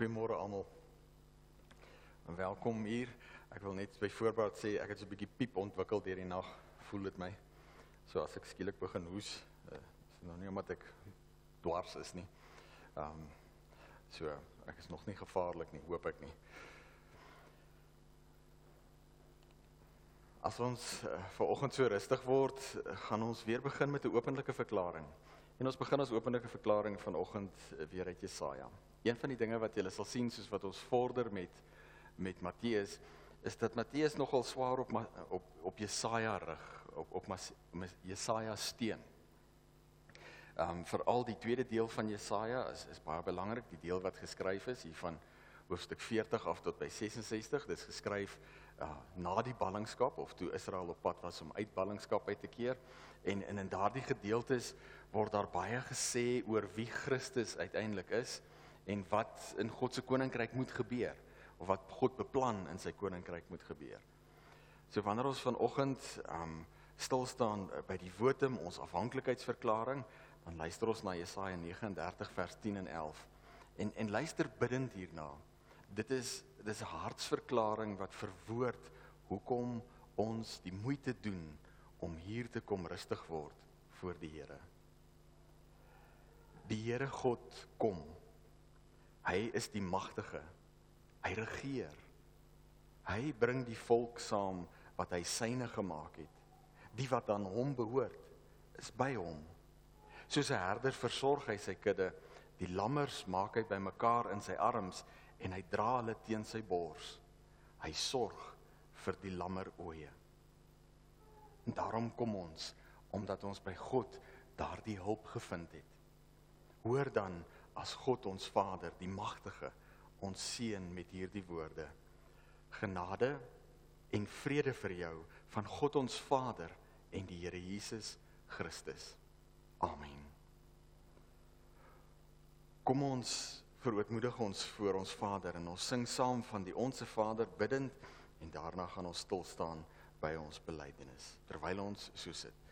Goeiemôre almal. En welkom hier. Ek wil net by voorbaat sê ek het so 'n bietjie piep ontwikkel deur die nag, voel dit my. So as ek skielik begin hoes, uh, is nou nie omdat ek dwars is nie. Ehm um, so ek is nog nie gevaarlik nie, hoop ek nie. As ons uh, ver oggend so rustig word, uh, gaan ons weer begin met 'n openlike verklaring. En ons begin ons openlike verklaring vanoggend weer uit Jesaja. Een van die dinge wat julle sal sien soos wat ons vorder met met Matteus is dat Matteus nogal swaar op op op Jesaja rig, op op Jesaja steun. Ehm um, veral die tweede deel van Jesaja is is baie belangrik, die deel wat geskryf is hier van hoofstuk 40 af tot by 66. Dit is geskryf uh, na die ballingskap of toe Israel op pad was om uit ballingskap uit te keer en, en in daardie gedeeltes word daar baie gesê oor wie Christus uiteindelik is en wat in God se koninkryk moet gebeur of wat God beplan in sy koninkryk moet gebeur. So wanneer ons vanoggend um stil staan by die wotum ons afhanklikheidsverklaring, dan luister ons na Jesaja 39 vers 10 en 11 en en luister bidend hierna. Dit is dis 'n hartsverklaring wat verwoord hoekom ons die moeite doen om hier te kom rustig word voor die Here. Die Here God kom Hy is die magtige. Hy regeer. Hy bring die volk saam wat hy syne gemaak het. Die wat aan hom behoort, is by hom. Soos 'n herder versorg hy sy kudde, die lammers maak hy bymekaar in sy arms en hy dra hulle teen sy bors. Hy sorg vir die lammeroë. En daarom kom ons omdat ons by God daardie hulp gevind het. Hoor dan as God ons Vader, die magtige, ons seën met hierdie woorde. Genade en vrede vir jou van God ons Vader en die Here Jesus Christus. Amen. Kom ons verootmoedig ons voor ons Vader en ons sing saam van die onsse Vader bidend en daarna gaan ons stil staan by ons belydenis terwyl ons so sit.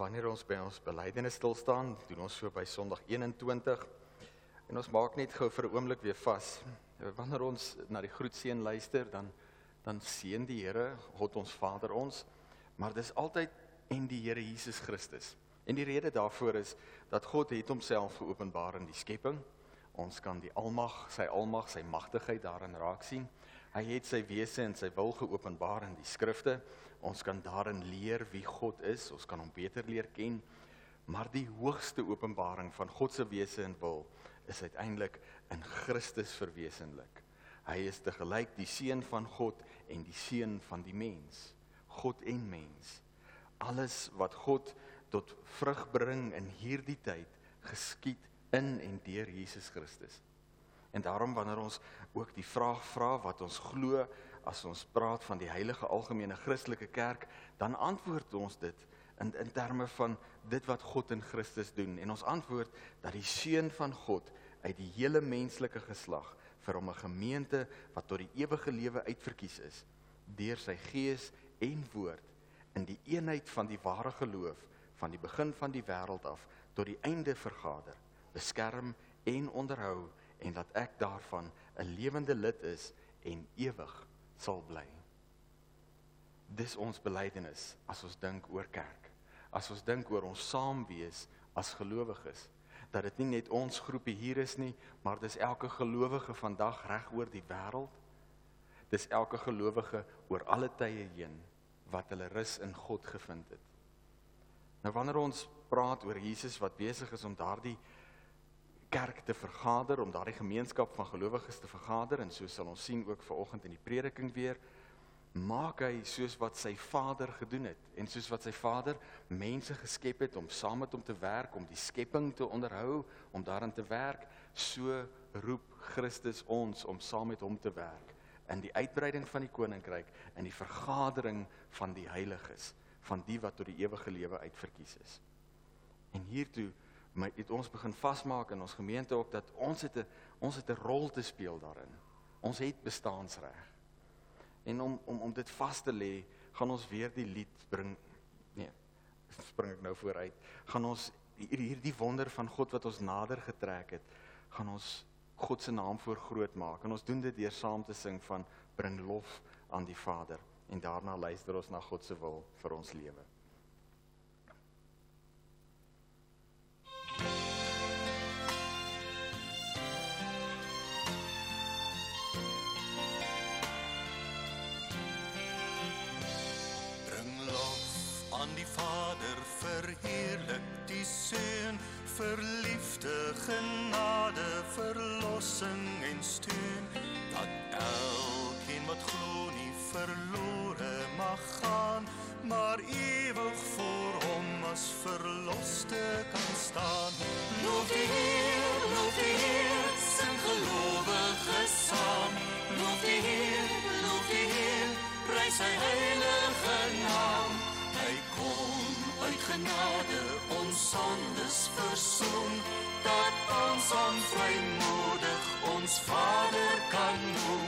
Wanneer ons by ons belydenis stil staan, doen ons so by Sondag 21. En ons maak net gou vir 'n oomblik weer vas. Wanneer ons na die groetseën luister, dan dan seën die Here, God ons Vader ons, maar dis altyd en die Here Jesus Christus. En die rede daarvoor is dat God het homself geopenbaar in die skepping. Ons kan die almag, sy almag, sy magtigheid daarin raak sien. Hy het sy wese en sy wil geopenbaar in die skrifte. Ons kan daarin leer wie God is, ons kan hom beter leer ken. Maar die hoogste openbaring van God se wese en wil is uiteindelik in Christus verwesenlik. Hy is te gelyk die seun van God en die seun van die mens. God en mens. Alles wat God tot vrug bring in hierdie tyd geskied in en deur Jesus Christus. En daarom wanneer ons ook die vraag vra wat ons glo as ons praat van die heilige algemene Christelike kerk, dan antwoord ons dit in in terme van dit wat God in Christus doen. En ons antwoord dat die seun van God uit die hele menslike geslag vir hom 'n gemeente wat tot die ewige lewe uitverkies is deur sy gees en woord in die eenheid van die ware geloof van die begin van die wêreld af tot die einde vergader beskerm en onderhou en dat ek daarvan 'n lewende lid is en ewig sal bly. Dis ons belydenis as ons dink oor kerk. As ons dink oor ons saam wees as gelowiges, dat dit nie net ons groepie hier is nie, maar dis elke gelowige vandag reg oor die wêreld. Dis elke gelowige oor alle tye heen wat hulle rus in God gevind het. Nou wanneer ons praat oor Jesus wat besig is om daardie kerk te vergader, om daardie gemeenskap van gelowiges te vergader en so sal ons sien ook vanoggend in die prediking weer maak hy soos wat sy Vader gedoen het en soos wat sy Vader mense geskep het om saam met hom te werk, om die skepping te onderhou, om daarin te werk, so roep Christus ons om saam met hom te werk in die uitbreiding van die koninkryk en die vergadering van die heiliges, van die wat tot die ewige lewe uitverkies is. En hiertoe maar het ons begin vasmaak in ons gemeente ook dat ons het 'n ons het 'n rol te speel daarin. Ons het bestaansreg. En om om om dit vas te lê, gaan ons weer die lied bring. Nee, spring ek nou vooruit. Gaan ons hierdie wonder van God wat ons nader getrek het, gaan ons God se naam voor groot maak. En ons doen dit deur saam te sing van bring lof aan die Vader en daarna luister ons na God se wil vir ons lewe. Verliefde genade verlossing en steun. Dat elkeen wat glo nie verlore ons onvrymoedig ons Vader kan noem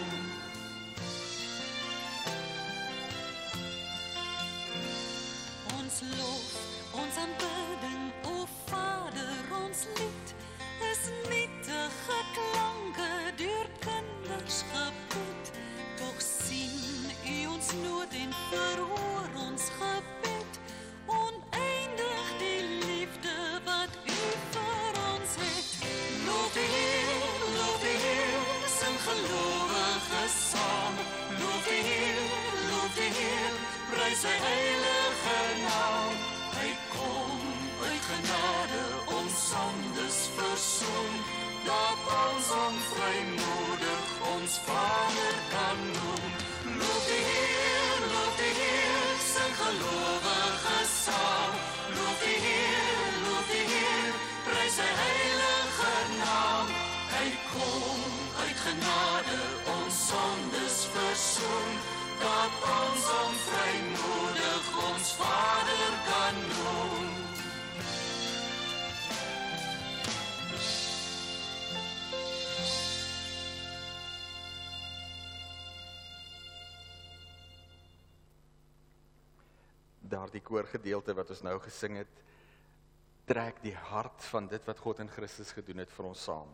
daardie koorgedeelte wat ons nou gesing het trek die hart van dit wat God in Christus gedoen het vir ons saam.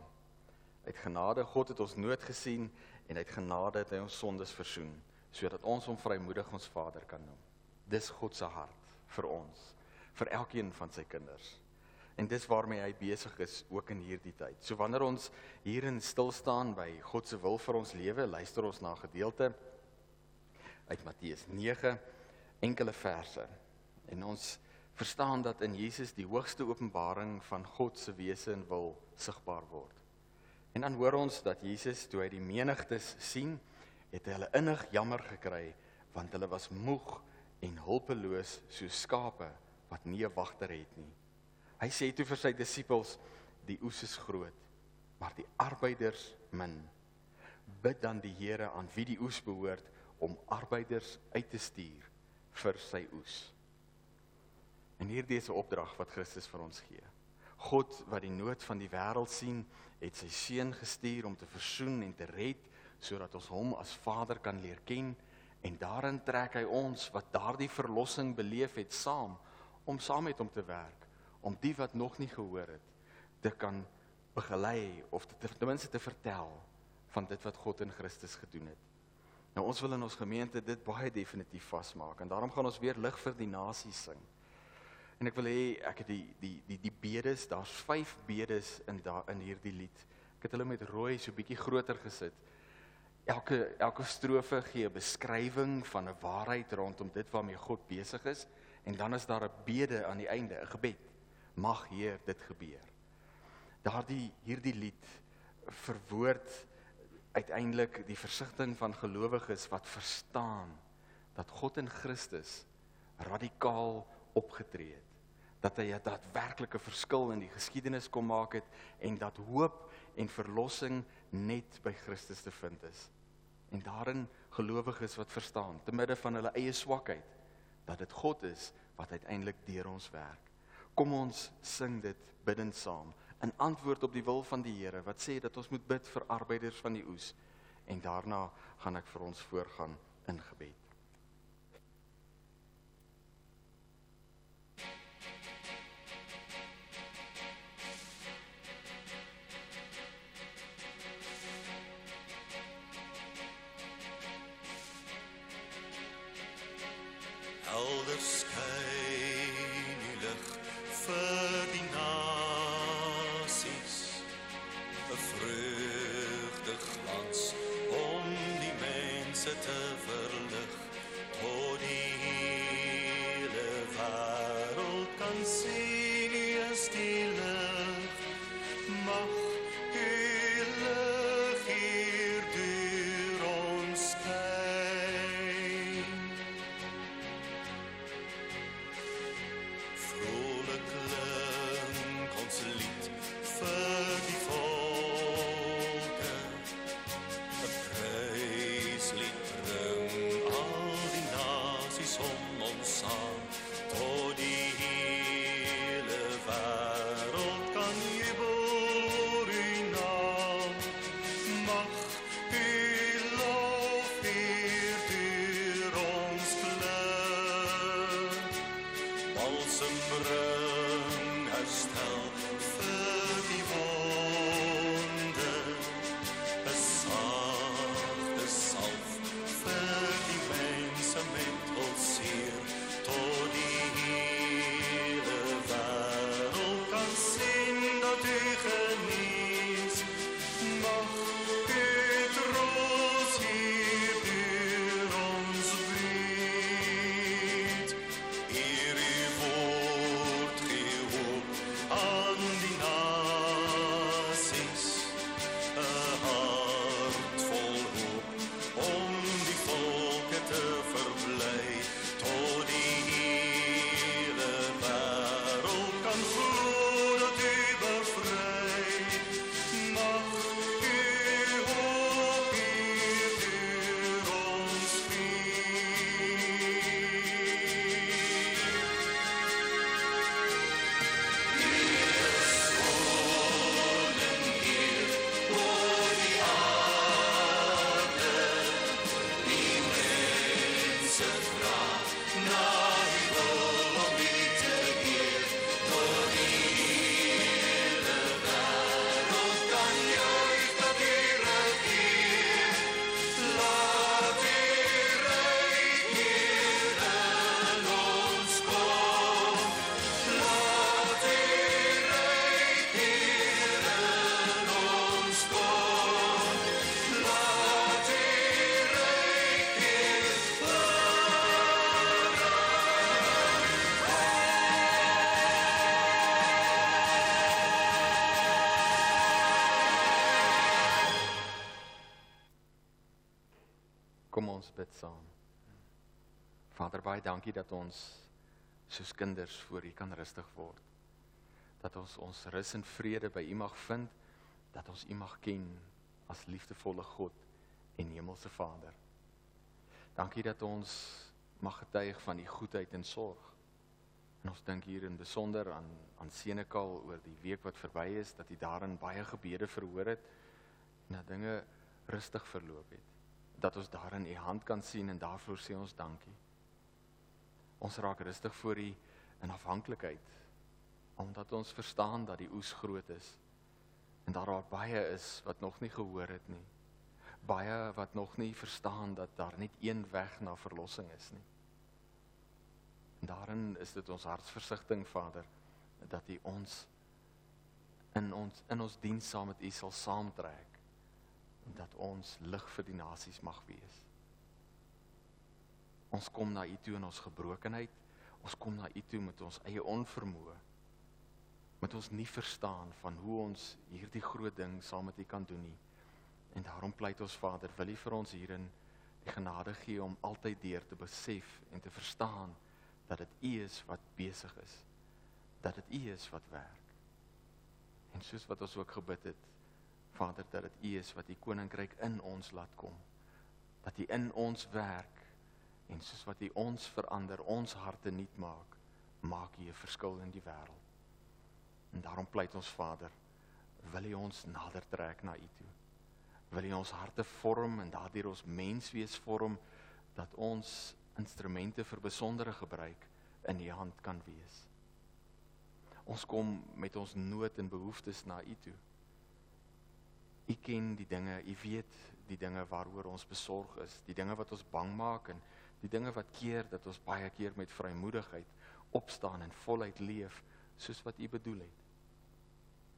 Uit genade God het ons nood gesien en uit genade het hy ons sondes versoen sodat ons hom vrymoedig ons Vader kan noem. Dis God se hart vir ons, vir elkeen van sy kinders. En dis waarmee hy besig is ook in hierdie tyd. So wanneer ons hierin stil staan by God se wil vir ons lewe, luister ons na 'n gedeelte uit Matteus 9 enkele verse. En ons verstaan dat in Jesus die hoogste openbaring van God se wese en wil sigbaar word. En dan hoor ons dat Jesus toe hy die menigtes sien, het hy hulle innig jammer gekry want hulle was moeg en hulpeloos soos skape wat nie 'n wagter het nie. Hy sê toe vir sy disippels: "Die oes is groot, maar die arbeiders min. Bid dan die Here aan wie die oes behoort om arbeiders uit te stuur vir sy oes." En hierdie is 'n opdrag wat Christus vir ons gee. God wat die nood van die wêreld sien, het sy seun gestuur om te versoen en te red sodat ons hom as Vader kan leer ken en daarin trek hy ons wat daardie verlossing beleef het saam om saam met hom te werk om die wat nog nie gehoor het te kan begelei of te, ten minste te vertel van dit wat God in Christus gedoen het. Nou ons wil in ons gemeente dit baie definitief vasmaak en daarom gaan ons weer lig vir die nasie sing. En ek wil hê ek het die die die die bedes, daar's 5 bedes in daar in hierdie lied. Ek het hulle met rooi so bietjie groter gesit. Elke elke strofe gee 'n beskrywing van 'n waarheid rondom dit waarmee God besig is en dan is daar 'n bede aan die einde, 'n gebed. Mag Heer dit gebeur. Daardie hierdie lied verwoord uiteindelik die versigtiging van gelowiges wat verstaan dat God in Christus radikaal opgetree het dat hy 'n daadwerklike verskil in die geskiedenis kom maak het en dat hoop en verlossing net by Christus te vind is. En daarin gelowiges wat verstaan te midde van hulle eie swakheid dat dit God is wat uiteindelik deur ons werk. Kom ons sing dit bidend saam in antwoord op die wil van die Here wat sê dat ons moet bid vir arbeiders van die oes en daarna gaan ek vir ons voorgaan in gebed. Om ons saam. Ons bid saam. Vader, baie dankie dat ons soos kinders voor U kan rustig word. Dat ons ons rus en vrede by U mag vind, dat ons U mag ken as liefdevolle God en hemelse Vader. Dankie dat ons mag getuig van U goedheid en sorg. En ons dink hier in besonder aan aan Senekal oor die week wat verby is dat hy daarin baie gebede verhoor het en dat dinge rustig verloop het. Dat ons daarin u hand kan sien en daarvoor sê ons dankie. Ons raak rustig voor u in afhanklikheid omdat ons verstaan dat die oes groot is en daar daar baie is wat nog nie gehoor het nie. Baie wat nog nie verstaan dat daar net een weg na verlossing is nie. En daarin is dit ons hartsversigtiging Vader dat U ons in ons in ons diens saam met U sal saamtrek dat ons lig vir die nasies mag wees. Ons kom na U toe in ons gebrokenheid. Ons kom na U toe met ons eie onvermoë. Met ons nie verstaan van hoe ons hierdie groot ding saam met U kan doen nie. En daarom pleit ons Vader, wil U vir ons hierin die genade gee om altyd deur te besef en te verstaan dat dit U is wat besig is. Dat dit U is wat werk. En soos wat ons ook gebid het, Vader, dat dit U is wat die koninkryk in ons laat kom. Dat U in ons werk en soos wat U ons verander, ons harte nuut maak, maak U 'n verskil in die wêreld. En daarom pleit ons Vader, wil U ons nader trek na U toe. Wil U ons harte vorm en daardeur ons menswees vorm dat ons instrumente vir besondere gebruik in u hand kan wees. Ons kom met ons nood en behoeftes na u toe. U ken die dinge, u weet die dinge waaroor ons besorg is, die dinge wat ons bang maak en die dinge wat keer dat ons baie keer met vrymoedigheid opstaan en voluit leef soos wat u bedoel het.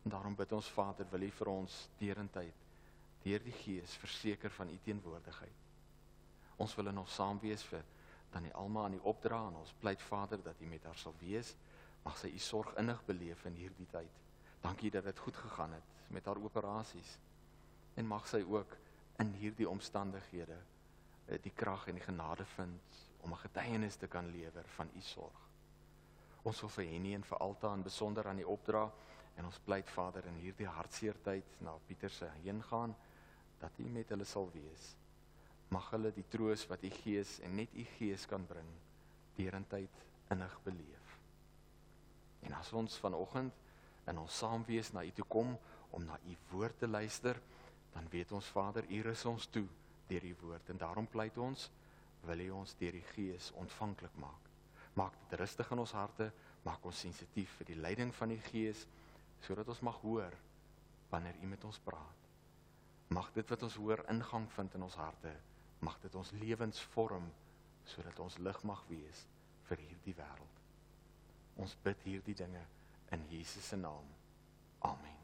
En daarom bid ons Vader, wil u vir ons deurentyd deur die Gees verseker van u teenwoordigheid. Ons wil in ons saam wees vir dan die Alma aan die opdra en ons pleit Vader dat U met haar sal wees. Mag sy U sorg innig beleef in hierdie tyd. Dankie dat dit goed gegaan het met haar operasies. En mag sy ook in hierdie omstandighede eh, die krag en die genade vind om 'n getuienis te kan lewer van U sorg. Ons wil vir Henny en vir Alta in besonder aan die opdra en ons pleit Vader in hierdie hartseer tyd na Pieter se heen gaan dat U met hulle sal wees mag hulle die troos wat u gees en net u gees kan bring derentyd innig beleef. En as ons vanoggend in ons saamwees na u toe kom om na u woord te luister, dan weet ons Vader, u is ons toe deur u woord en daarom pleit ons wil u ons deur die gees ontvanklik maak. Maak dit rustig in ons harte, maak ons sensitief vir die leiding van die gees sodat ons mag hoor wanneer u met ons praat. Mag dit wat ons hoor ingang vind in ons harte mag dit ons lewens vorm sodat ons lig mag wees vir hierdie wêreld. Ons bid hierdie dinge in Jesus se naam. Amen.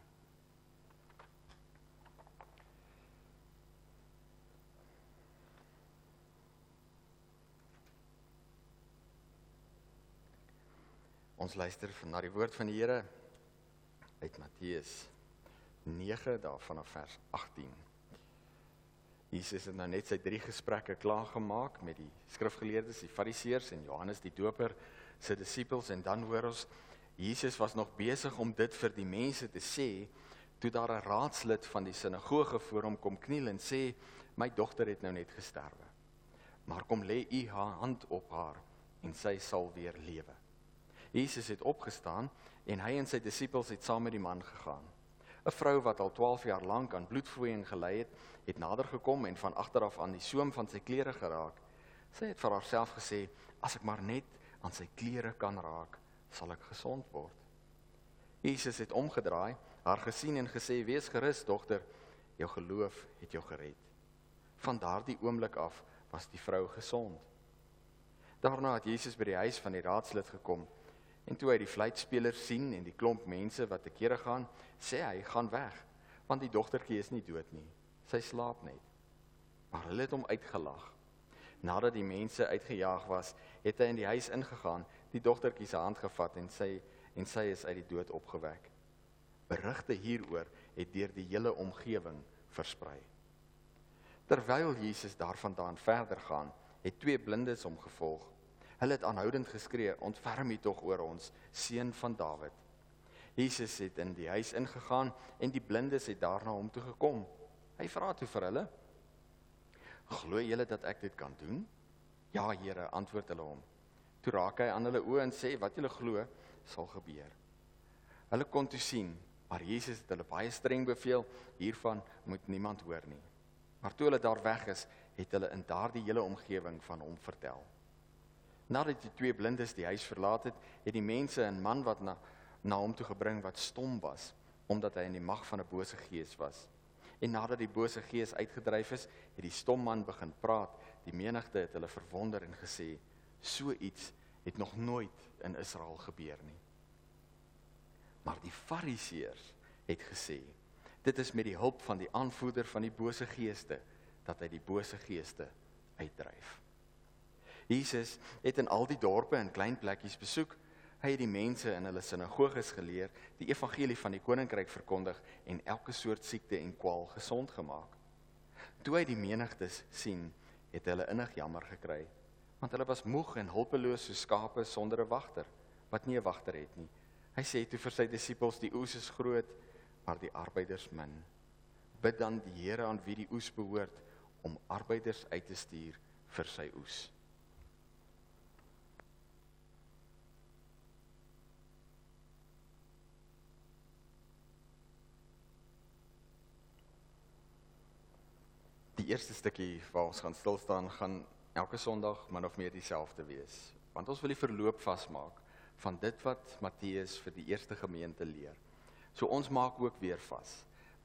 Ons luister na die woord van die Here uit Matteus 9 daarvan af vers 18. Jesus het nou net sy drie gesprekke klaar gemaak met die skrifgeleerdes, die fariseërs en Johannes die Doper se disippels en dan hoor ons Jesus was nog besig om dit vir die mense te sê toe daar 'n raadslid van die sinagoge voor hom kom kniel en sê my dogter het nou net gesterwe. Maar kom lê u hand op haar en sy sal weer lewe. Jesus het opgestaan en hy en sy disippels het saam met die man gegaan. 'n Vrou wat al 12 jaar lank aan bloedvloeiing gely het, het nader gekom en van agter af aan die soem van sy klere geraak. Sy het vir haarself gesê: "As ek maar net aan sy klere kan raak, sal ek gesond word." Jesus het omgedraai, haar gesien en gesê: "Wees gerus, dogter, jou geloof het jou gered." Van daardie oomblik af was die vrou gesond. Daarna het Jesus by die huis van die raadslid gekom. En toe hy die fluitspelers sien en die klomp mense wat te kere gaan, sê hy: "Gaan weg, want die dogtertjie is nie dood nie." Sy slaap net. Maar hulle het hom uitgelag. Nadat die mense uitgejaag was, het hy in die huis ingegaan, die dogtertjie se hand gevat en sy en sy is uit die dood opgewek. Berigte hieroor het deur die hele omgewing versprei. Terwyl Jesus daarvandaan verder gaan, het twee blindes hom gevolg. Hulle het aanhoudend geskree: "Ontferm U tog oor ons, seun van Dawid." Jesus het in die huis ingegaan en die blindes het daarna hom toe gekom. Hy vra toe vir hulle: "Glo julle dat ek dit kan doen?" "Ja, Here," antwoord hulle hom. Toe raak hy aan hulle oë en sê: "Wat julle glo, sal gebeur." Hulle kon toe sien, maar Jesus het hulle baie streng beveel: "Hiervan moet niemand hoor nie." Maar toe hulle daar weg is, het hulle in daardie hele omgewing van hom vertel. Nadat die twee blindes die huis verlaat het, het die mense 'n man wat na na hom toe gebring wat stom was, omdat hy in die mag van 'n bose gees was. En nadat die bose gees uitgedryf is, het die stom man begin praat. Die menigte het hulle verwonder en gesê: "So iets het nog nooit in Israel gebeur nie." Maar die Fariseërs het gesê: Dit is met die hulp van die aanvoerder van die bose geeste dat hy die bose geeste uitdryf. Jesus het in al die dorpe en klein plekkies besoek. Hy het die mense in hulle sinagoges geleer, die evangelie van die koninkryk verkondig en elke soort siekte en kwaal gesond gemaak. Toe hy die menigtes sien, het hulle innig jammer gekry, want hulle was moeg en hulpeloos so skape sonder 'n wagter, wat nie 'n wagter het nie. Hy sê toe vir sy disippels: "Die oes is groot, maar die arbeiders min. Bid dan die Here aan wie die oes behoort om arbeiders uit te stuur vir sy oes." Die eerste stukkie waar ons gaan stil staan gaan elke Sondag min of meer dieselfde wees, want ons wil die verloop vasmaak van dit wat Matteus vir die eerste gemeente leer. So ons maak ook weer vas.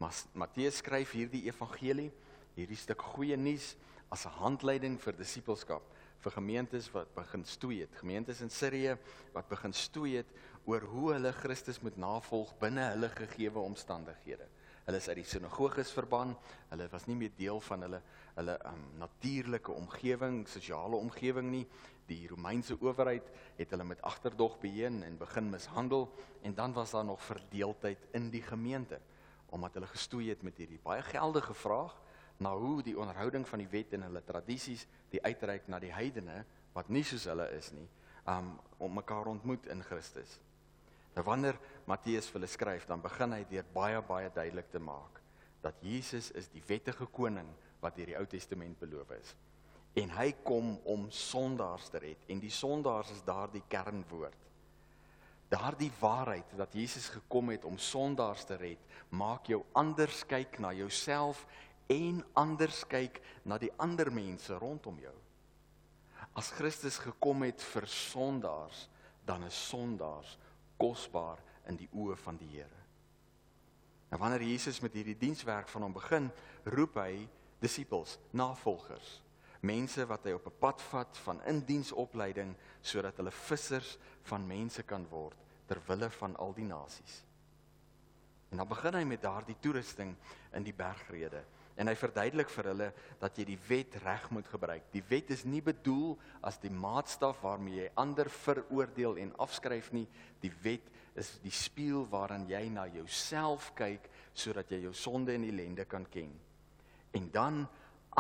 Maar Matteus skryf hierdie evangelie, hierdie stuk goeie nuus as 'n handleiding vir disippelskap vir gemeentes wat begin stoei het, gemeentes in Sirië wat begin stoei het oor hoe hulle Christus moet navolg binne hulle gegeewe omstandighede. Hulle is uit die sinagoges verban. Hulle was nie meer deel van hulle hulle um, natuurlike omgewing, sosiale omgewing nie. Die Romeinse owerheid het hulle met agterdog beheen en begin mishandel en dan was daar nog verdeeldheid in die gemeente omdat hulle gestoei het met hierdie baie geldige vraag na hoe die onderhouding van die wet en hulle tradisies die uitreik na die heidene wat nie soos hulle is nie um, om mekaar ontmoet in Christus. Nou wanneer Matteus vir hulle skryf, dan begin hy deur baie baie duidelik te maak dat Jesus is die wettige koning wat deur die Ou Testament beloof is. En hy kom om sondaars te red en die sondaars is daardie kernwoord. Daardie waarheid dat Jesus gekom het om sondaars te red, maak jou anders kyk na jouself en anders kyk na die ander mense rondom jou. As Christus gekom het vir sondaars, dan is sondaars kosbaar in die oë van die Here. En wanneer Jesus met hierdie dienswerk van hom begin, roep hy disippels, navolgers, mense wat hy op 'n pad vat van indiensopleiding sodat hulle vissers van mense kan word ter wille van al die nasies. En dan begin hy met daardie toerusting in die bergrede en hy verduidelik vir hulle dat jy die wet reg moet gebruik. Die wet is nie bedoel as die maatstaf waarmee jy ander veroordeel en afskryf nie. Die wet is die spieël waaraan jy na jouself kyk sodat jy jou sonde en ellende kan ken. En dan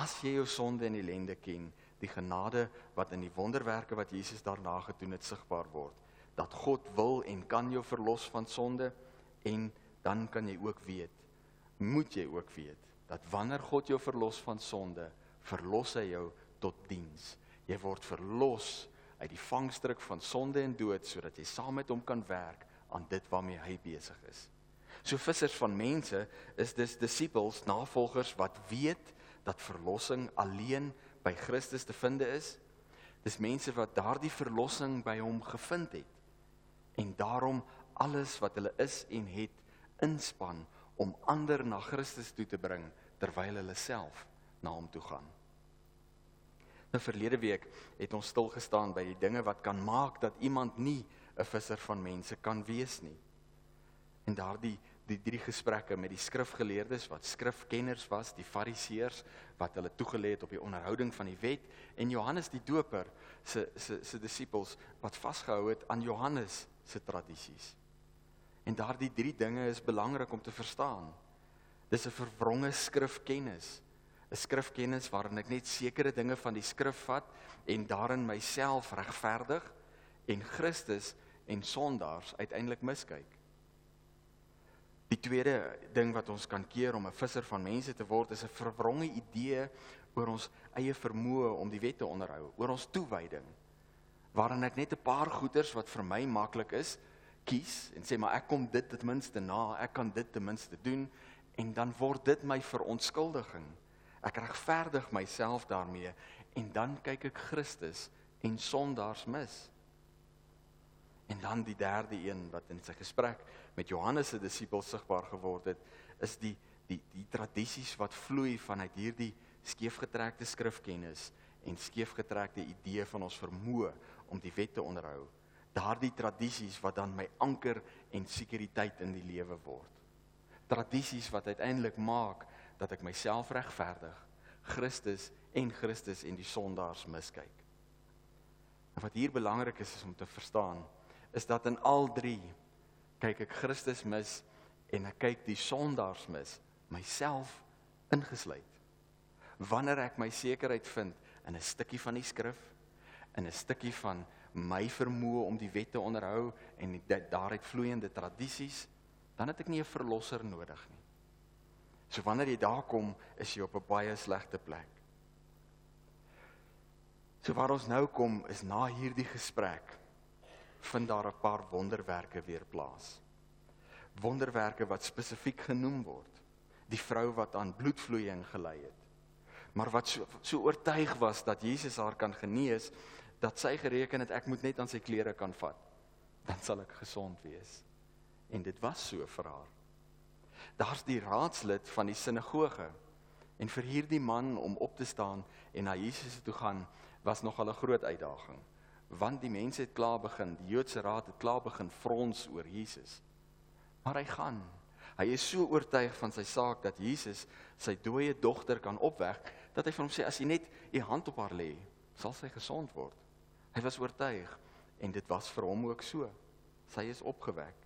as jy jou sonde en ellende ken, die genade wat in die wonderwerke wat Jesus daarna gedoen het sigbaar word, dat God wil en kan jou verlos van sonde en dan kan jy ook weet, moet jy ook weet dat wanneer God jou verlos van sonde, verlos hy jou tot diens. Jy word verlos uit die vangstruk van sonde en dood sodat jy saam met hom kan werk aan dit waarmee hy besig is. So vissers van mense is dis disippels, navolgers wat weet dat verlossing alleen by Christus te vind is. Dis mense wat daardie verlossing by hom gevind het en daarom alles wat hulle is en het inspann om ander na Christus toe te bring terwyl hulle self na hom toe gaan. Nou verlede week het ons stil gestaan by die dinge wat kan maak dat iemand nie 'n visser van mense kan wees nie. En daardie die drie gesprekke met die skrifgeleerdes wat skrifkenners was, die fariseërs wat hulle toegelê het op die onderhouding van die wet en Johannes die Doper se se se disippels wat vasgehou het aan Johannes se tradisies. En daardie drie dinge is belangrik om te verstaan. Dis 'n verwronge skrifkennis 'n skrifkennis waarin ek net sekere dinge van die skrif vat en daarin myself regverdig en Christus en sondaars uiteindelik miskyk. Die tweede ding wat ons kan keer om 'n visser van mense te word is 'n verwronge idee oor ons eie vermoë om die wet te onderhou, oor ons toewyding. Waarin ek net 'n paar goeders wat vir my maklik is, kies en sê maar ek kom dit ten minste na, ek kan dit ten minste doen en dan word dit my verontskuldiging. Ek regverdig myself daarmee en dan kyk ek Christus en sondaars mis. En dan die derde een wat in sy gesprek met Johannes se disippels sigbaar geword het, is die die die tradisies wat vloei vanuit hierdie skeefgetrekte skrifkennis en skeefgetrekte idee van ons vermoë om die wet te onderhou. Daardie tradisies wat dan my anker en sekuriteit in die lewe word. Tradisies wat uiteindelik maak dat ek myself regverdig, Christus en Christus en die sondaars miskyk. En wat hier belangrik is is om te verstaan is dat in al drie kyk ek Christus mis en ek kyk die sondaars mis, myself ingesluit. Wanneer ek my sekerheid vind in 'n stukkie van die skrif, in 'n stukkie van my vermoë om die wet te onderhou en daaruit vloeiende tradisies, dan het ek nie 'n verlosser nodig nie. So wanneer jy daar kom, is jy op 'n baie slegte plek. So waar ons nou kom is na hierdie gesprek vind daar 'n paar wonderwerke weer plaas. Wonderwerke wat spesifiek genoem word. Die vrou wat aan bloedvloeiing gely het. Maar wat so so oortuig was dat Jesus haar kan genees, dat sy gereken het ek moet net aan sy klere kan vat, dan sal ek gesond wees. En dit was so vir haar. Daar's die raadslid van die sinagoge. En vir hierdie man om op te staan en na Jesus toe gaan, was nogal 'n groot uitdaging want die mense het klaar begin, die Joodse raad het klaar begin frons oor Jesus. Maar hy gaan. Hy is so oortuig van sy saak dat Jesus sy dooie dogter kan opwek dat hy vir hom sê as jy net u hand op haar lê, sal sy gesond word. Hy was oortuig en dit was vir hom ook so. Sy is opgewek.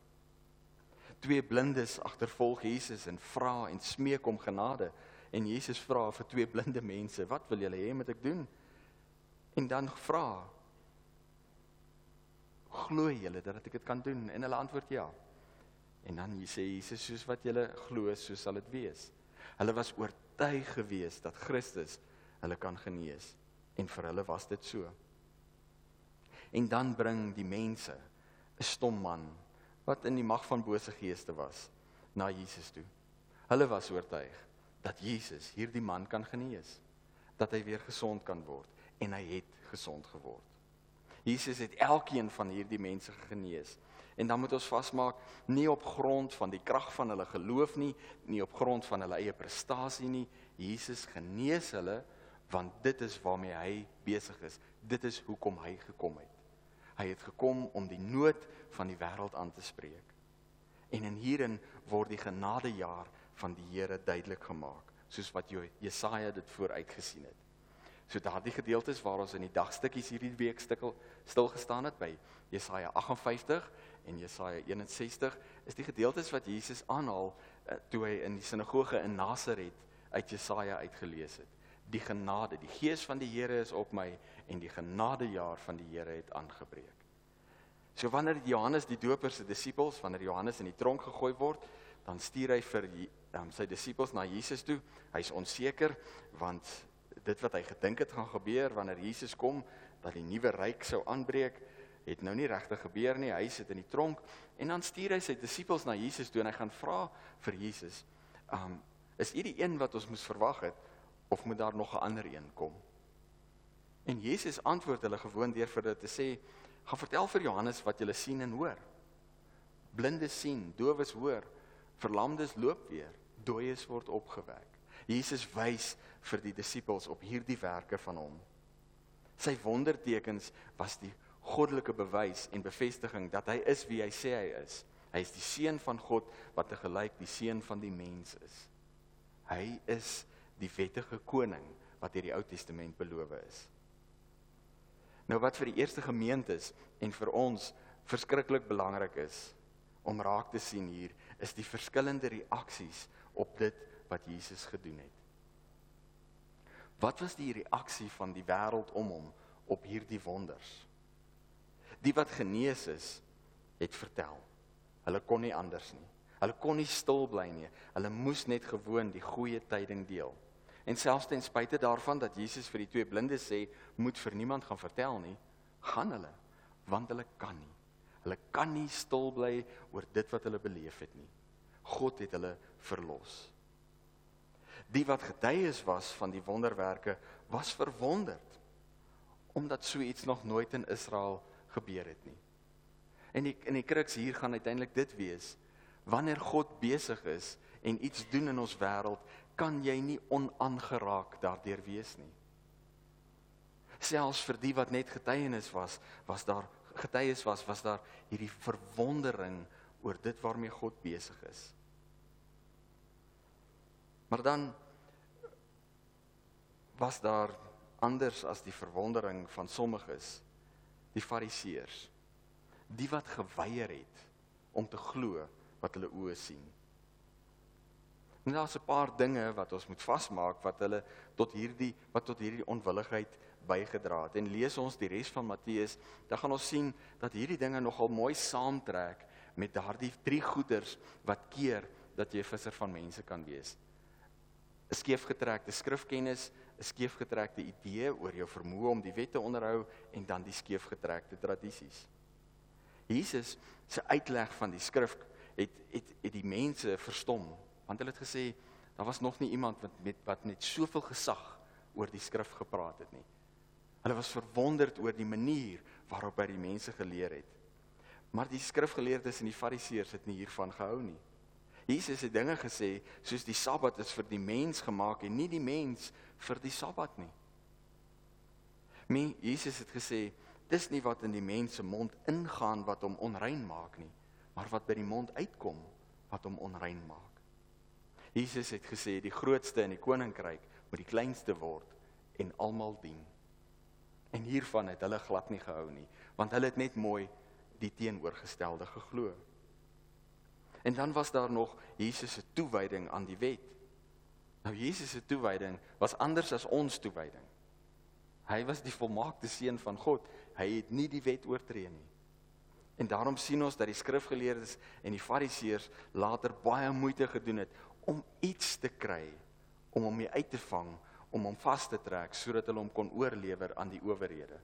Twee blindes agtervolg Jesus en vra en smeek om genade en Jesus vra vir twee blinde mense, "Wat wil julle hê moet ek doen?" En dan vra glo julle dat ek dit kan doen? En hulle antwoord ja. En dan sê Jesus soos wat julle glo, so sal dit wees. Hulle was oortuig geweest dat Christus hulle kan genees en vir hulle was dit so. En dan bring die mense 'n stom man wat in die mag van bose geeste was na Jesus toe. Hulle was oortuig dat Jesus hierdie man kan genees, dat hy weer gesond kan word en hy het gesond geword. Jesus het elkeen van hierdie mense genees. En dan moet ons vasmaak nie op grond van die krag van hulle geloof nie, nie op grond van hulle eie prestasie nie. Jesus genees hulle want dit is waarmee hy besig is. Dit is hoekom hy gekom het. Hy het gekom om die nood van die wêreld aan te spreek. En in hierin word die genadejaar van die Here duidelik gemaak, soos wat Jesaja dit vooruit gesien het. So daardie gedeeltes waar ons in die dagstukkies hierdie week stikkel stil gestaan het by Jesaja 58 en Jesaja 61 is die gedeeltes wat Jesus aanhaal uh, toe hy in die sinagoge in Nasaret uit Jesaja uitgelees het. Die genade, die gees van die Here is op my en die genadejaar van die Here het aangebreek. So wanneer Johannes die Doper se disippels, wanneer Johannes in die tronk gegooi word, dan stuur hy vir um, sy disippels na Jesus toe. Hy's onseker want dit wat hy gedink het gaan gebeur wanneer Jesus kom dat die nuwe ryk sou aanbreek het nou nie regtig gebeur nie hy sit in die tronk en dan stuur hy sy disippels na Jesus toe en hy gaan vra vir Jesus um is u die een wat ons moes verwag het of moet daar nog 'n ander een kom en Jesus antwoord hulle gewoon deur vir hulle te sê gaan vertel vir Johannes wat julle sien en hoor blindes sien dowes hoor verlamdes loop weer dooies word opgewek Jesus wys vir die disippels op hierdie werke van hom. Sy wondertekens was die goddelike bewys en bevestiging dat hy is wie hy sê hy is. Hy is die seun van God wat te gelyk die seun van die mens is. Hy is die wettige koning wat hierdie Ou Testament beloof is. Nou wat vir die eerste gemeentes en vir ons verskriklik belangrik is om raak te sien hier is die verskillende reaksies op dit wat Jesus gedoen het. Wat was die reaksie van die wêreld om hom op hierdie wonders? Die wat genees is, het vertel. Hulle kon nie anders nie. Hulle kon nie stil bly nie. Hulle moes net gewoon die goeie tyding deel. En selfs ten spyte daarvan dat Jesus vir die twee blindes sê, moet vir niemand gaan vertel nie, gaan hulle, want hulle kan nie. Hulle kan nie stil bly oor dit wat hulle beleef het nie. God het hulle verlos. Die wat getuies was van die wonderwerke was verwonderd omdat so iets nog nooit in Israel gebeur het nie. En die in die kruks hier gaan uiteindelik dit wees wanneer God besig is en iets doen in ons wêreld, kan jy nie onaangeraak daardeur wees nie. Selfs vir die wat net getuienis was, was daar getuies was, was daar hierdie verwondering oor dit waarmee God besig is. Maar dan was daar anders as die verwondering van sommiges, die fariseërs, die wat geweier het om te glo wat hulle oë sien. En daar's 'n paar dinge wat ons moet vasmaak wat hulle tot hierdie wat tot hierdie onwilligheid bygedra het. En lees ons die res van Matteus, dan gaan ons sien dat hierdie dinge nogal mooi saamtrek met daardie drie goeders wat keer dat jy 'n visser van mense kan wees. 'n Skeefgetrekte skrifkennis, 'n skeefgetrekte idee oor jou vermoë om die wet te onderhou en dan die skeefgetrekte tradisies. Jesus se uitleg van die skrif het het het die mense verstom want hulle het gesê daar was nog nie iemand wat met wat met soveel gesag oor die skrif gepraat het nie. Hulle was verwonderd oor die manier waarop hy die mense geleer het. Maar die skrifgeleerdes en die fariseërs het nie hiervan gehou nie. Jesus het dinge gesê soos die Sabbat is vir die mens gemaak en nie die mens vir die Sabbat nie. Me Jesus het gesê dis nie wat in die mens se mond ingaan wat hom onrein maak nie, maar wat by die mond uitkom wat hom onrein maak. Jesus het gesê die grootste in die koninkryk moet die kleinste word en almal dien. En hiervan het hulle glad nie gehou nie, want hulle het net mooi die teenoorgestelde geglo. En dan was daar nog Jesus se toewyding aan die wet. Nou Jesus se toewyding was anders as ons toewyding. Hy was die volmaakte seun van God. Hy het nie die wet oortree nie. En daarom sien ons dat die skrifgeleerdes en die fariseërs later baie moeite gedoen het om iets te kry om hom uit te vang om hom vas te trek sodat hulle hom kon oorlewer aan die owerhede.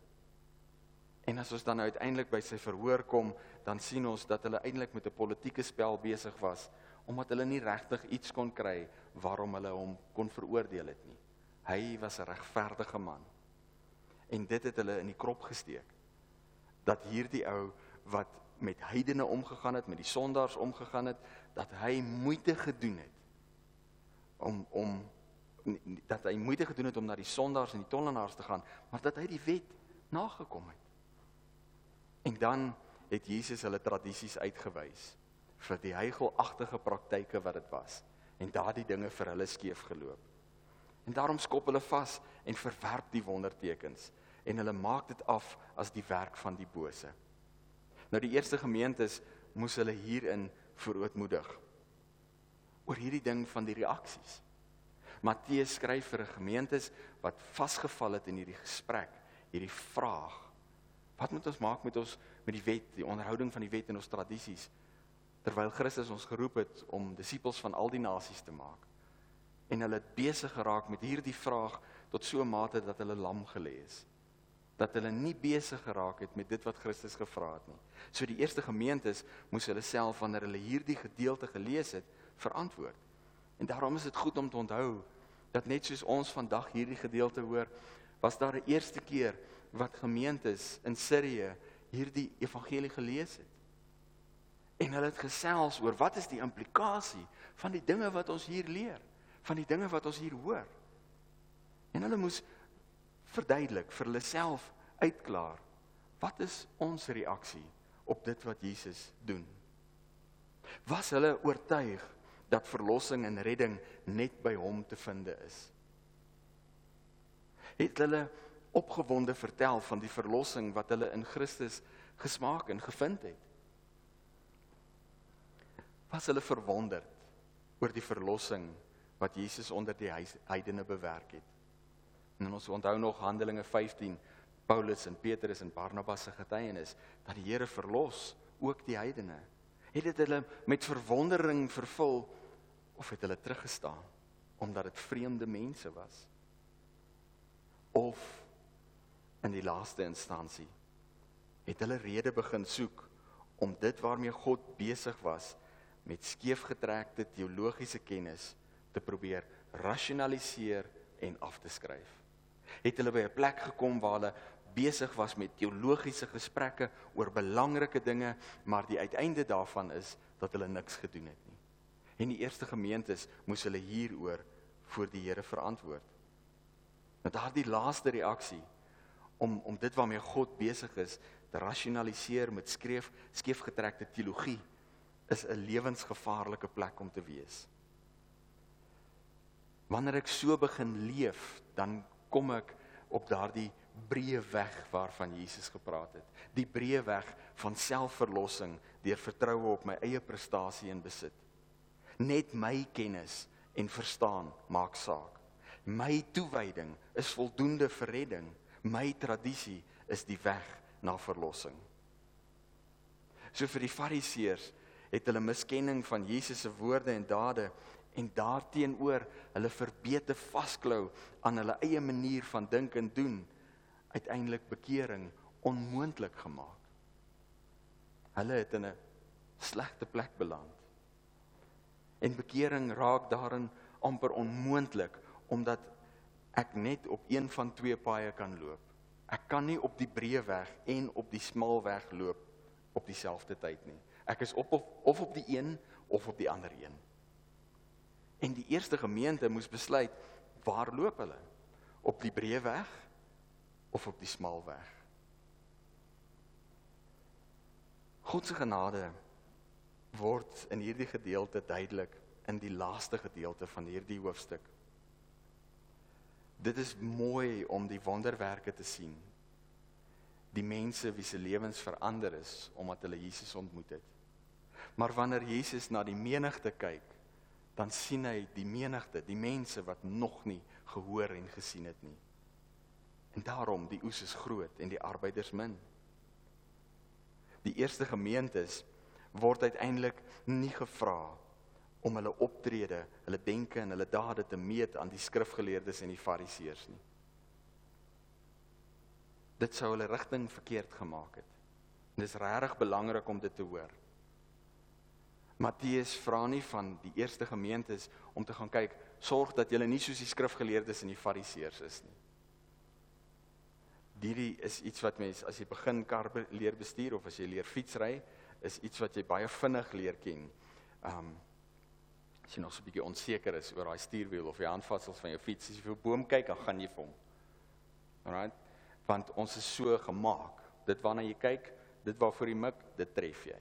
En as ons dan nou uiteindelik by sy verhoor kom, dan sien ons dat hulle eintlik met 'n politieke spel besig was omdat hulle nie regtig iets kon kry waarom hulle hom kon veroordeel het nie. Hy was 'n regverdige man. En dit het hulle in die krop gesteek. Dat hierdie ou wat met heidene omgegaan het, met die sondaars omgegaan het, dat hy moeite gedoen het om om dat hy moeite gedoen het om na die sondaars en die tollenaars te gaan, maar dat hy die wet nagekom het. En dan het Jesus hulle tradisies uitgewys vir die heigelagtige praktyke wat dit was en daardie dinge vir hulle skeef geloop. En daarom skop hulle vas en verwerp die wondertekens en hulle maak dit af as die werk van die bose. Nou die eerste gemeentes moes hulle hierin verootmoedig oor hierdie ding van die reaksies. Matteus skryf vir 'n gemeentes wat vasgevall het in hierdie gesprek, hierdie vraag. Wat moet ons maak met ons met die wet, die onderhouding van die wet en ons tradisies terwyl Christus ons geroep het om disippels van al die nasies te maak? En hulle het besig geraak met hierdie vraag tot so 'n mate dat hulle lam gelê is. Dat hulle nie besig geraak het met dit wat Christus gevra het nie. So die eerste gemeentes moes hulle self wanneer hulle hierdie gedeelte gelees het, verantwoord. En daarom is dit goed om te onthou dat net soos ons vandag hierdie gedeelte hoor, was daar 'n eerste keer wat gemeentes in Sirië hierdie evangelie gelees het. En hulle het gesels oor wat is die implikasie van die dinge wat ons hier leer, van die dinge wat ons hier hoor. En hulle moes verduidelik vir hulle self uitklaar wat is ons reaksie op dit wat Jesus doen. Was hulle oortuig dat verlossing en redding net by hom te vind is. Het hulle opgewonde vertel van die verlossing wat hulle in Christus gesmaak en gevind het. Was hulle verwonderd oor die verlossing wat Jesus onder die heidene bewerk het? En ons onthou nog Handelinge 15, Paulus en Petrus en Barnabas se getuienis dat die Here verlos ook die heidene. Het dit hulle met verwondering vervul of het hulle teruggestaan omdat dit vreemde mense was? Of in die laaste instansie het hulle rede begin soek om dit waarmee God besig was met skeefgetrekte teologiese kennis te probeer rasionaliseer en af te skryf. Het hulle by 'n plek gekom waar hulle besig was met teologiese gesprekke oor belangrike dinge, maar die uiteinde daarvan is dat hulle niks gedoen het nie. En die eerste gemeentes moes hulle hieroor voor die Here verantwoord. Met daardie laaste reaksie om om dit waarmee God besig is te rasionaliseer met skreef skeefgetrekte teologie is 'n lewensgevaarlike plek om te wees. Wanneer ek so begin leef, dan kom ek op daardie breë weg waarvan Jesus gepraat het. Die breë weg van selfverlossing deur vertroue op my eie prestasie en besit. Net my kennis en verstaan maak saak. My toewyding is voldoende vir redding. My tradisie is die weg na verlossing. So vir die Fariseërs het hulle miskenning van Jesus se woorde en dade en daarteenoor hulle verbeete vasklou aan hulle eie manier van dink en doen uiteindelik bekering onmoontlik gemaak. Hulle het in 'n slegte plek beland. En bekering raak daarin amper onmoontlik omdat ek net op een van twee paaie kan loop. Ek kan nie op die breë weg en op die smal weg loop op dieselfde tyd nie. Ek is op of, of op die een of op die ander een. En die eerste gemeente moes besluit waar loop hulle? Op die breë weg of op die smal weg? God se genade word in hierdie gedeelte duidelik in die laaste gedeelte van hierdie hoofstuk. Dit is mooi om die wonderwerke te sien. Die mense wie se lewens verander is omdat hulle Jesus ontmoet het. Maar wanneer Jesus na die menigte kyk, dan sien hy die menigte, die mense wat nog nie gehoor en gesien het nie. En daarom die oes is groot en die arbeiders min. Die eerste gemeentes word uiteindelik nie gevra om hulle optrede, hulle denke en hulle dade te meet aan die skrifgeleerdes en die fariseërs nie. Dit sou hulle rigting verkeerd gemaak het. Dit is regtig belangrik om dit te hoor. Matteus vra nie van die eerste gemeentes om te gaan kyk, sorg dat julle nie soos die skrifgeleerdes en die fariseërs is nie. Hierdie is iets wat mens as jy begin kar leer bestuur of as jy leer fietsry, is iets wat jy baie vinnig leer ken. Um as jy nog so 'n bietjie onseker is oor daai stuurwiel of die handvatsels van jou fiets, as jy vir 'n boom kyk, dan gaan jy vir hom. Alraai. Want ons is so gemaak. Dit waarna jy kyk, dit waarvoor jy mik, dit tref jy.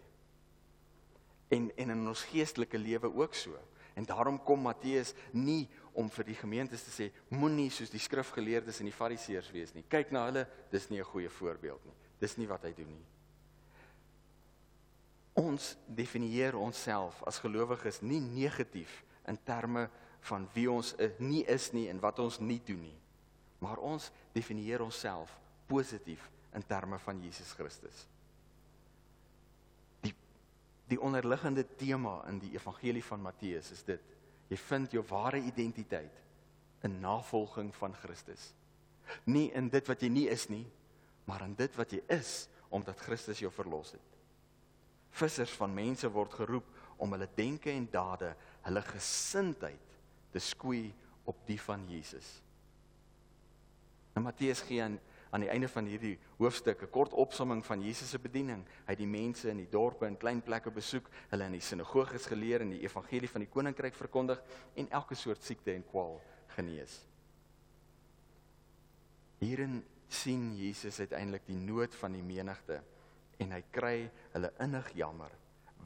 En en in ons geestelike lewe ook so. En daarom kom Matteus nie om vir die gemeentes te sê moenie soos die skrifgeleerdes en die fariseërs wees nie. Kyk na hulle, dis nie 'n goeie voorbeeld nie. Dis nie wat hy doen nie. Ons definieer onsself as gelowiges nie negatief in terme van wie ons nie is nie en wat ons nie doen nie. Maar ons definieer onsself positief in terme van Jesus Christus. Die die onderliggende tema in die evangelie van Matteus is dit: jy vind jou ware identiteit in navolging van Christus. Nie in dit wat jy nie is nie, maar in dit wat jy is omdat Christus jou verlos het. Vissers van mense word geroep om hulle denke en dade, hulle gesindheid te skoei op die van Jesus. Nou Matteus gee aan aan die einde van hierdie hoofstuk 'n kort opsomming van Jesus se bediening. Hy het die mense in die dorpe en klein plekke besoek, hulle in die sinagoges geleer en die evangelie van die koninkryk verkondig en elke soort siekte en kwaal genees. Hierin sien Jesus uiteindelik die nood van die menigte en hy kry hulle innig jammer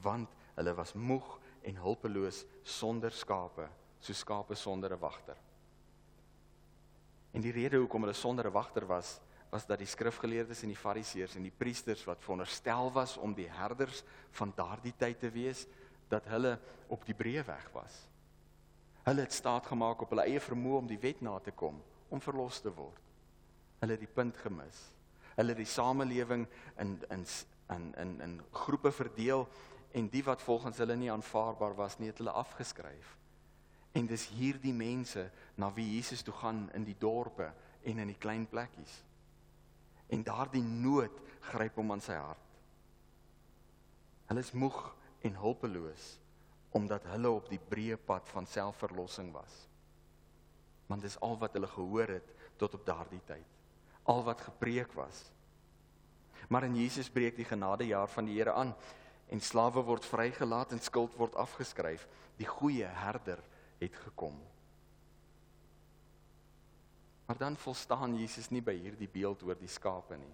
want hulle was moeg en hulpeloos sonder skape so skape sonder 'n wagter en die rede hoekom hulle sonder 'n wagter was was dat die skrifgeleerdes en die fariseërs en die priesters wat veronderstel was om die herders van daardie tyd te wees dat hulle op die breë weg was hulle het staat gemaak op hulle eie vermoë om die wet na te kom om verlos te word. Hulle het die punt gemis. Hulle het die samelewing in in in in in groepe verdeel en die wat volgens hulle nie aanvaarbaar was nie, het hulle afgeskryf. En dis hierdie mense na wie Jesus toe gaan in die dorpe en in die klein plekkies. En daardie nood gryp hom aan sy hart. Hulle is moeg en hulpeloos omdat hulle op die breë pad van selfverlossing was. Want dis al wat hulle gehoor het tot op daardie tyd. Al wat gepreek was. Maar in Jesus breek die genadejaar van die Here aan en slawe word vrygelaat en skuld word afgeskryf. Die goeie herder het gekom. Maar dan volstaan Jesus nie by hierdie beeld oor die skape nie.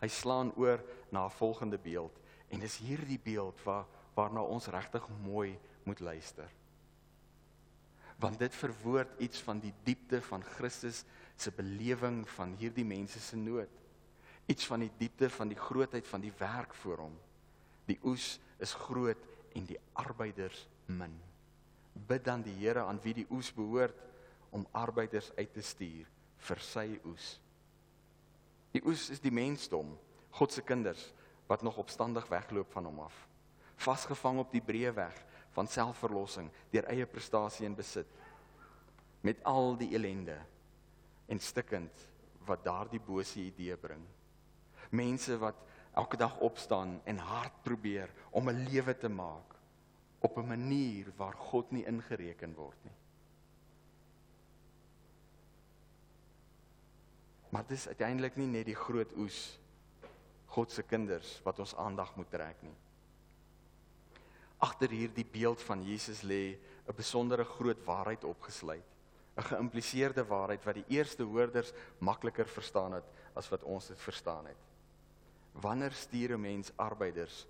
Hy slaan oor na 'n volgende beeld en dis hierdie beeld waar waarna ons regtig mooi moet luister. Want dit verwoord iets van die diepte van Christus se belewing van hierdie mense se nood. Iets van die diepte van die grootheid van die werk voor hom. Die oes is groot en die arbeiders min. Bid dan die Here aan wie die oes behoort om arbeiders uit te stuur vir sy oes. Die oes is die mensdom, God se kinders wat nog opstandig wegloop van hom af. Vasgevang op die breë weg van selfverlossing deur eie prestasie en besit. Met al die ellende en stikkend wat daardie bose idee bring. Mense wat elke dag opstaan en hard probeer om 'n lewe te maak op 'n manier waar God nie ingereken word nie. Maar dit is uiteindelik nie net die groot oes God se kinders wat ons aandag moet trek nie. Agter hierdie beeld van Jesus lê 'n besondere groot waarheid opgesluit, 'n geïmpliseerde waarheid wat die eerste hoorders makliker verstaan het as wat ons dit verstaan het. Wanneer stuur 'n mens arbeiders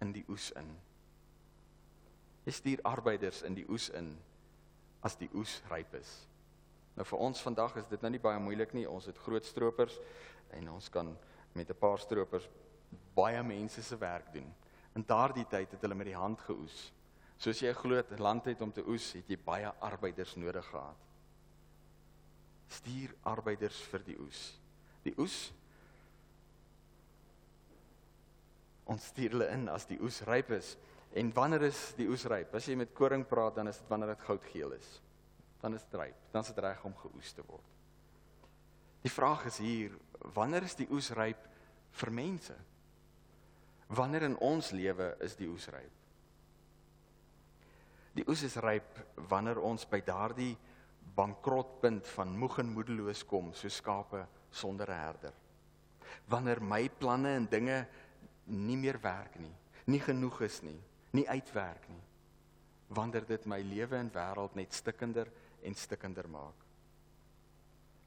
in die oes in? Jy stuur arbeiders in die oes in as die oes ryp is. Nou vir ons vandag is dit nou nie baie moeilik nie. Ons het groot stroopers en ons kan met 'n paar stroopers baie mense se werk doen. In daardie tyd het hulle met die hand geoes. Soos jy 'n groot land het om te oes, het jy baie arbeiders nodig gehad. Stuur arbeiders vir die oes. Die oes ons stuur hulle in as die oes ryp is. En wanneer is die oes ryp? As jy met koring praat, dan is dit wanneer dit goudgeel is dan is dit ryp. Dan is dit reg om geoes te word. Die vraag is hier, wanneer is die oes ryp vir mense? Wanneer in ons lewe is die oes ryp? Die oes is ryp wanneer ons by daardie bankrotpunt van moeg en moedeloos kom, so skape sonder 'n herder. Wanneer my planne en dinge nie meer werk nie, nie genoeg is nie, nie uitwerk nie. Wanneer dit my lewe en wêreld net stikkender en stikkender maak.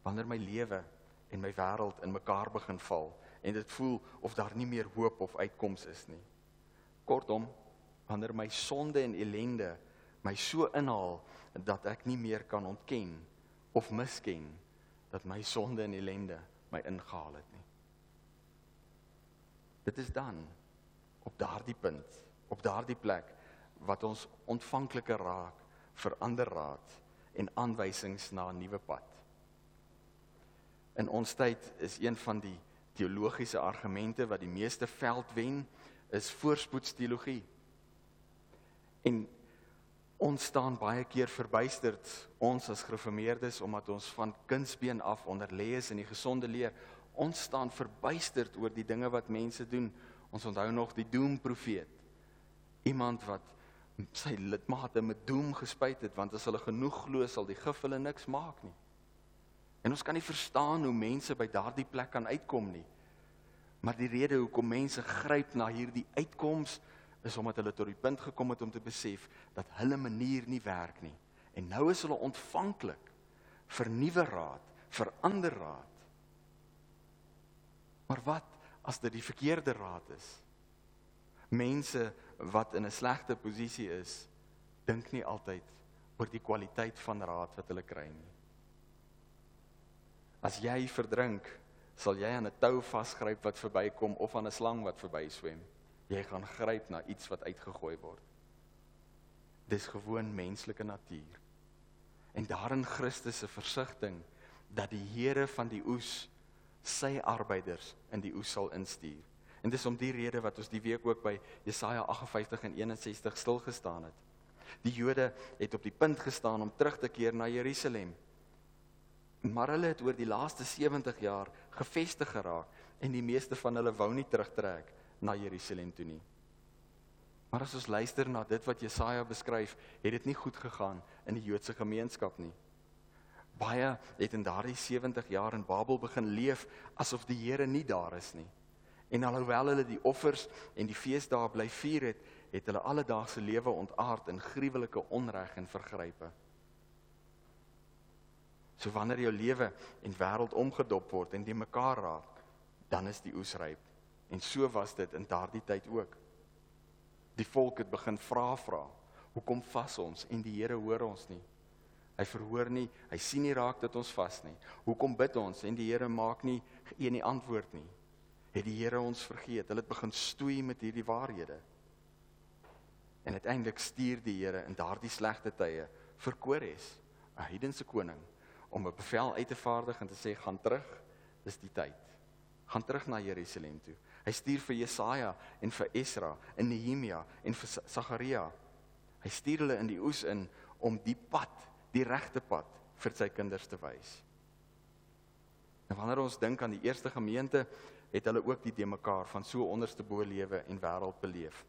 Wanneer my lewe en my wêreld in mekaar begin val en dit voel of daar nie meer hoop of uitkoms is nie. Kortom, wanneer my sonde en ellende my so inhaal dat ek nie meer kan ontken of misken dat my sonde en ellende my ingehaal het nie. Dit is dan op daardie punt, op daardie plek wat ons ontvankliker raak vir ander raad en aanwysings na 'n nuwe pad. In ons tyd is een van die teologiese argumente wat die meeste veld wen, is voorspoedsteologie. En ons staan baie keer verbuisterd ons as gereformeerdes omdat ons van kindsbeen af onderlê is in die gesonde leer. Ons staan verbuisterd oor die dinge wat mense doen. Ons onthou nog die doemprofeet. Iemand wat sy lidmate met doem gespuit het want as hulle genoeg glo sal die gif hulle niks maak nie. En ons kan nie verstaan hoe mense by daardie plek kan uitkom nie. Maar die rede hoekom mense gryp na hierdie uitkoms is omdat hulle tot die punt gekom het om te besef dat hulle manier nie werk nie. En nou is hulle ontvanklik vir nuwe raad, vir ander raad. Maar wat as dit die verkeerde raad is? Mense wat in 'n slegte posisie is, dink nie altyd oor die kwaliteit van raad wat hulle kry nie. As jy verdrink, sal jy aan 'n tou vasgryp wat verbykom of aan 'n slang wat verby swem. Jy gaan gryp na iets wat uitgegooi word. Dis gewoon menslike natuur. En daarin Christus se versigtiging dat die Here van die oes sy arbeiders in die oes sal instuur. En dis om die rede wat ons die week ook by Jesaja 58 en 61 stil gestaan het. Die Jode het op die punt gestaan om terug te keer na Jerusalem. Maar hulle het oor die laaste 70 jaar gevestig geraak en die meeste van hulle wou nie terugtrek na Jerusalem toe nie. Maar as ons luister na dit wat Jesaja beskryf, het dit nie goed gegaan in die Joodse gemeenskap nie. Baie het in daardie 70 jaar in Babel begin leef asof die Here nie daar is nie. En alhoewel hulle die offers en die feesdae bly vier het, het hulle alledaagse lewe ontaard in gruwelike onreg en vergrype. So wanneer jou lewe en wêreld omgedop word en die mekaar raak, dan is die oes ryp. En so was dit in daardie tyd ook. Die volk het begin vra vra, hoekom vas ons en die Here hoor ons nie? Hy verhoor nie, hy sien nie raak dat ons vas nie. Hoekom bid ons en die Here maak nie een nie antwoord nie? Het die Here ons vergeet? Hulle het begin stoei met hierdie waarhede. En uiteindelik stuur die Here in daardie slegte tye vir Kores, 'n heidense koning, om 'n bevel uit te vaardig en te sê gaan terug, dis die tyd. Gaan terug na Jerusalem toe. Hy stuur vir Jesaja en vir Esra en Nehemia en vir Sagaria. Hy stuur hulle in die oes in om die pad die regte pad vir sy kinders te wys. En wanneer ons dink aan die eerste gemeente, het hulle ook die de mekaar van so onderste bo lewe en wêreld beleef.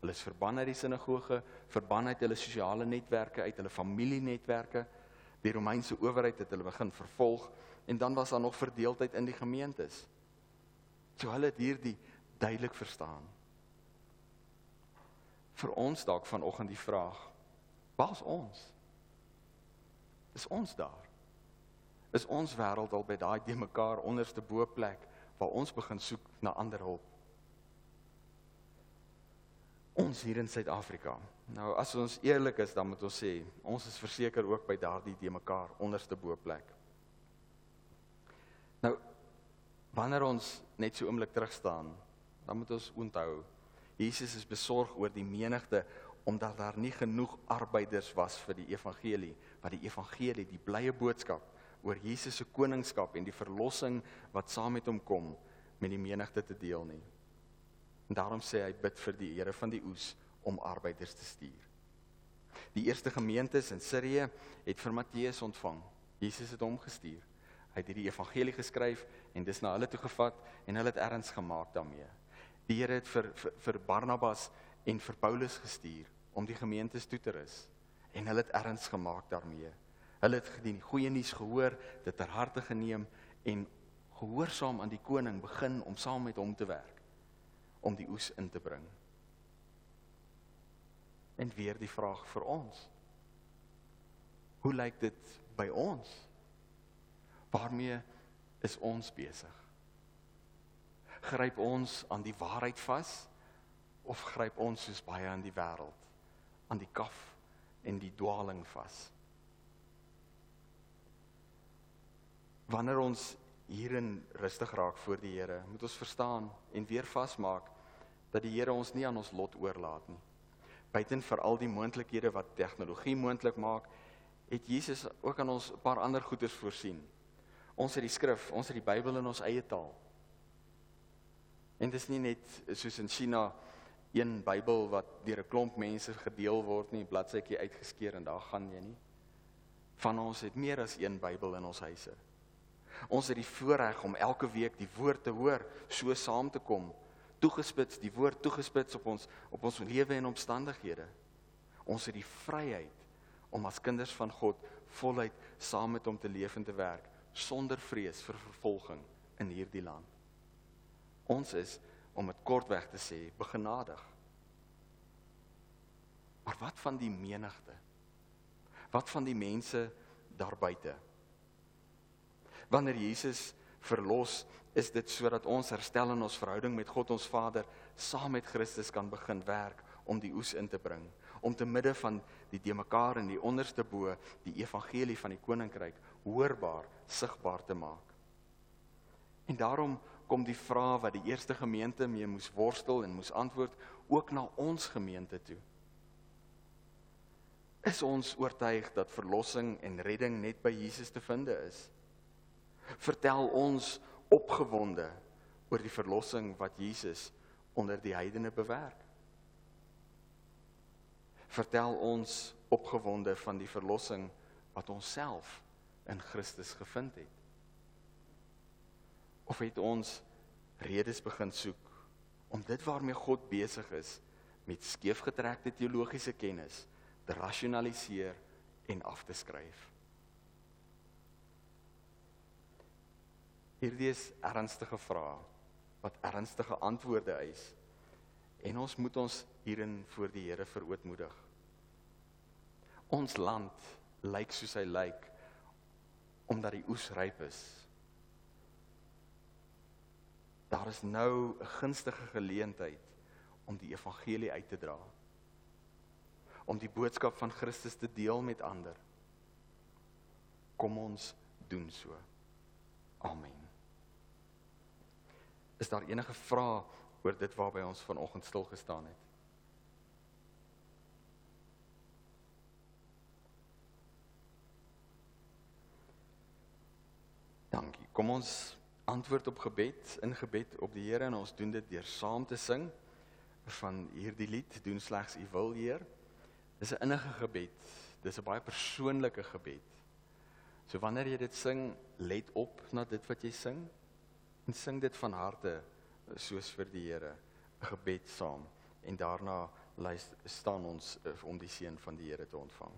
Hulle is verban uit die sinagoge, verban uit hulle sosiale netwerke, uit hulle familienetwerke. Die Romeinse owerheid het hulle begin vervolg en dan was daar nog verdeeldheid in die gemeentes. So hulle het hierdie duidelik verstaan. Vir ons dalk vanoggend die vraag: Waar's ons? Is ons daar? Is ons wêreld al by daai de mekaar onderste bo plek waar ons begin soek na ander hulp? Ons hier in Suid-Afrika. Nou as ons eerlik is, dan moet ons sê, ons is verseker ook by daardie de mekaar onderste bo plek. Nou wanneer ons net so oomblik terug staan, dan moet ons onthou Jesus is besorg oor die menigte omdat daar nie genoeg arbeiders was vir die evangelie wat die evangelie die blye boodskap oor Jesus se koningskap en die verlossing wat saam met hom kom met die menigte te deel nie. En daarom sê hy bid vir die Here van die oes om arbeiders te stuur. Die eerste gemeentes in Sirië het vir Matteus ontvang. Jesus het hom gestuur. Hy het hierdie evangelie geskryf en dis na hulle toe gevat en hulle het erns gemaak daarmee. Die Here het vir, vir vir Barnabas en vir Paulus gestuur om die gemeentes toe te rus en hulle het erns gemaak daarmee. Hulle het die goeie nuus gehoor, dit ter harte geneem en gehoorsaam aan die koning begin om saam met hom te werk om die oes in te bring. En weer die vraag vir ons. Hoe lyk dit by ons? Waarmee is ons besig? Gryp ons aan die waarheid vas of gryp ons soos baie aan die wêreld, aan die kaf en die dwaaling vas? Wanneer ons hierin rustig raak voor die Here, moet ons verstaan en weer vasmaak dat die Here ons nie aan ons lot oorlaat nie. Buiten vir al die moontlikhede wat tegnologie moontlik maak, het Jesus ook aan ons 'n paar ander goeders voorsien. Ons het die skrif, ons het die Bybel in ons eie taal. En dit is nie net soos in China een Bybel wat deur 'n klomp mense gedeel word nie, bladsytjie uitgeskeur en daar gaan jy nie. Van ons het meer as een Bybel in ons huise. Ons het die voorreg om elke week die woord te hoor, so saam te kom, toegespits, die woord toegespits op ons op ons lewe en omstandighede. Ons het die vryheid om as kinders van God voluit saam met hom te leef en te werk sonder vrees vir vervolging in hierdie land. Ons is om dit kortweg te sê, begenadig. Maar wat van die menigte? Wat van die mense daar buite? Wanneer Jesus verlos, is dit sodat ons herstel in ons verhouding met God ons Vader saam met Christus kan begin werk om die oes in te bring, om te midde van die de mekaar en die onderste bo die evangelie van die koninkryk hoorbaar, sigbaar te maak. En daarom kom die vraag wat die eerste gemeente mee moes worstel en moes antwoord ook na ons gemeente toe. Is ons oortuig dat verlossing en redding net by Jesus te vind is? Vertel ons opgewonde oor die verlossing wat Jesus onder die heidene bewerk. Vertel ons opgewonde van die verlossing wat ons self in Christus gevind het. Of het ons redes begin soek om dit waarmee God besig is met skeefgetrekte teologiese kennis te rasionaliseer en af te skryf? Hierdie is ernstige vrae wat ernstige antwoorde eis. En ons moet ons hierin voor die Here verootmoedig. Ons land lyk soos hy lyk omdat die oes ryp is. Daar is nou 'n gunstige geleentheid om die evangelie uit te dra. Om die boodskap van Christus te deel met ander. Kom ons doen so. Amen. Is daar enige vrae oor dit waarby ons vanoggend stil gestaan het? Dankie. Kom ons antwoord op gebed, in gebed op die Here en ons doen dit deur saam te sing van hierdie lied doen slegs u wil Heer. Dis 'n innige gebed. Dis 'n baie persoonlike gebed. So wanneer jy dit sing, let op na dit wat jy sing en sing dit van harte soos vir die Here 'n gebed saam en daarna luister staan ons eh, om die seën van die Here te ontvang.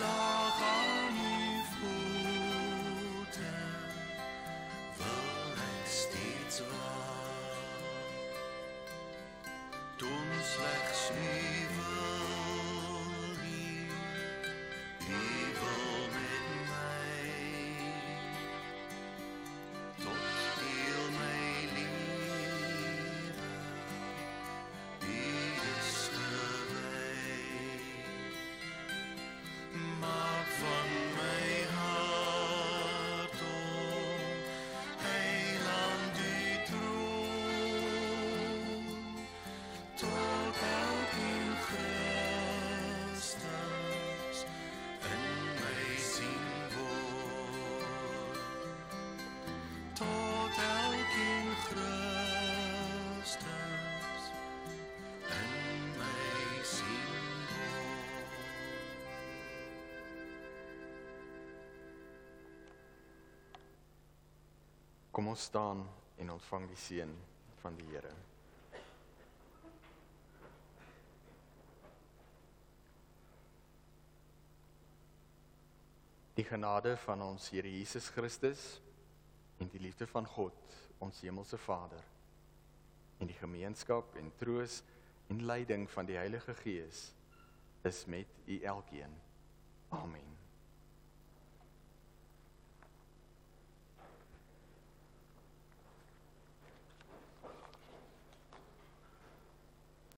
My Kom ons staan en ontvang die seën van die Here. Die genade van ons Here Jesus Christus en die liefde van God, ons hemelse Vader, en die gemeenskap en troos en leiding van die Heilige Gees is met u elkeen. Amen.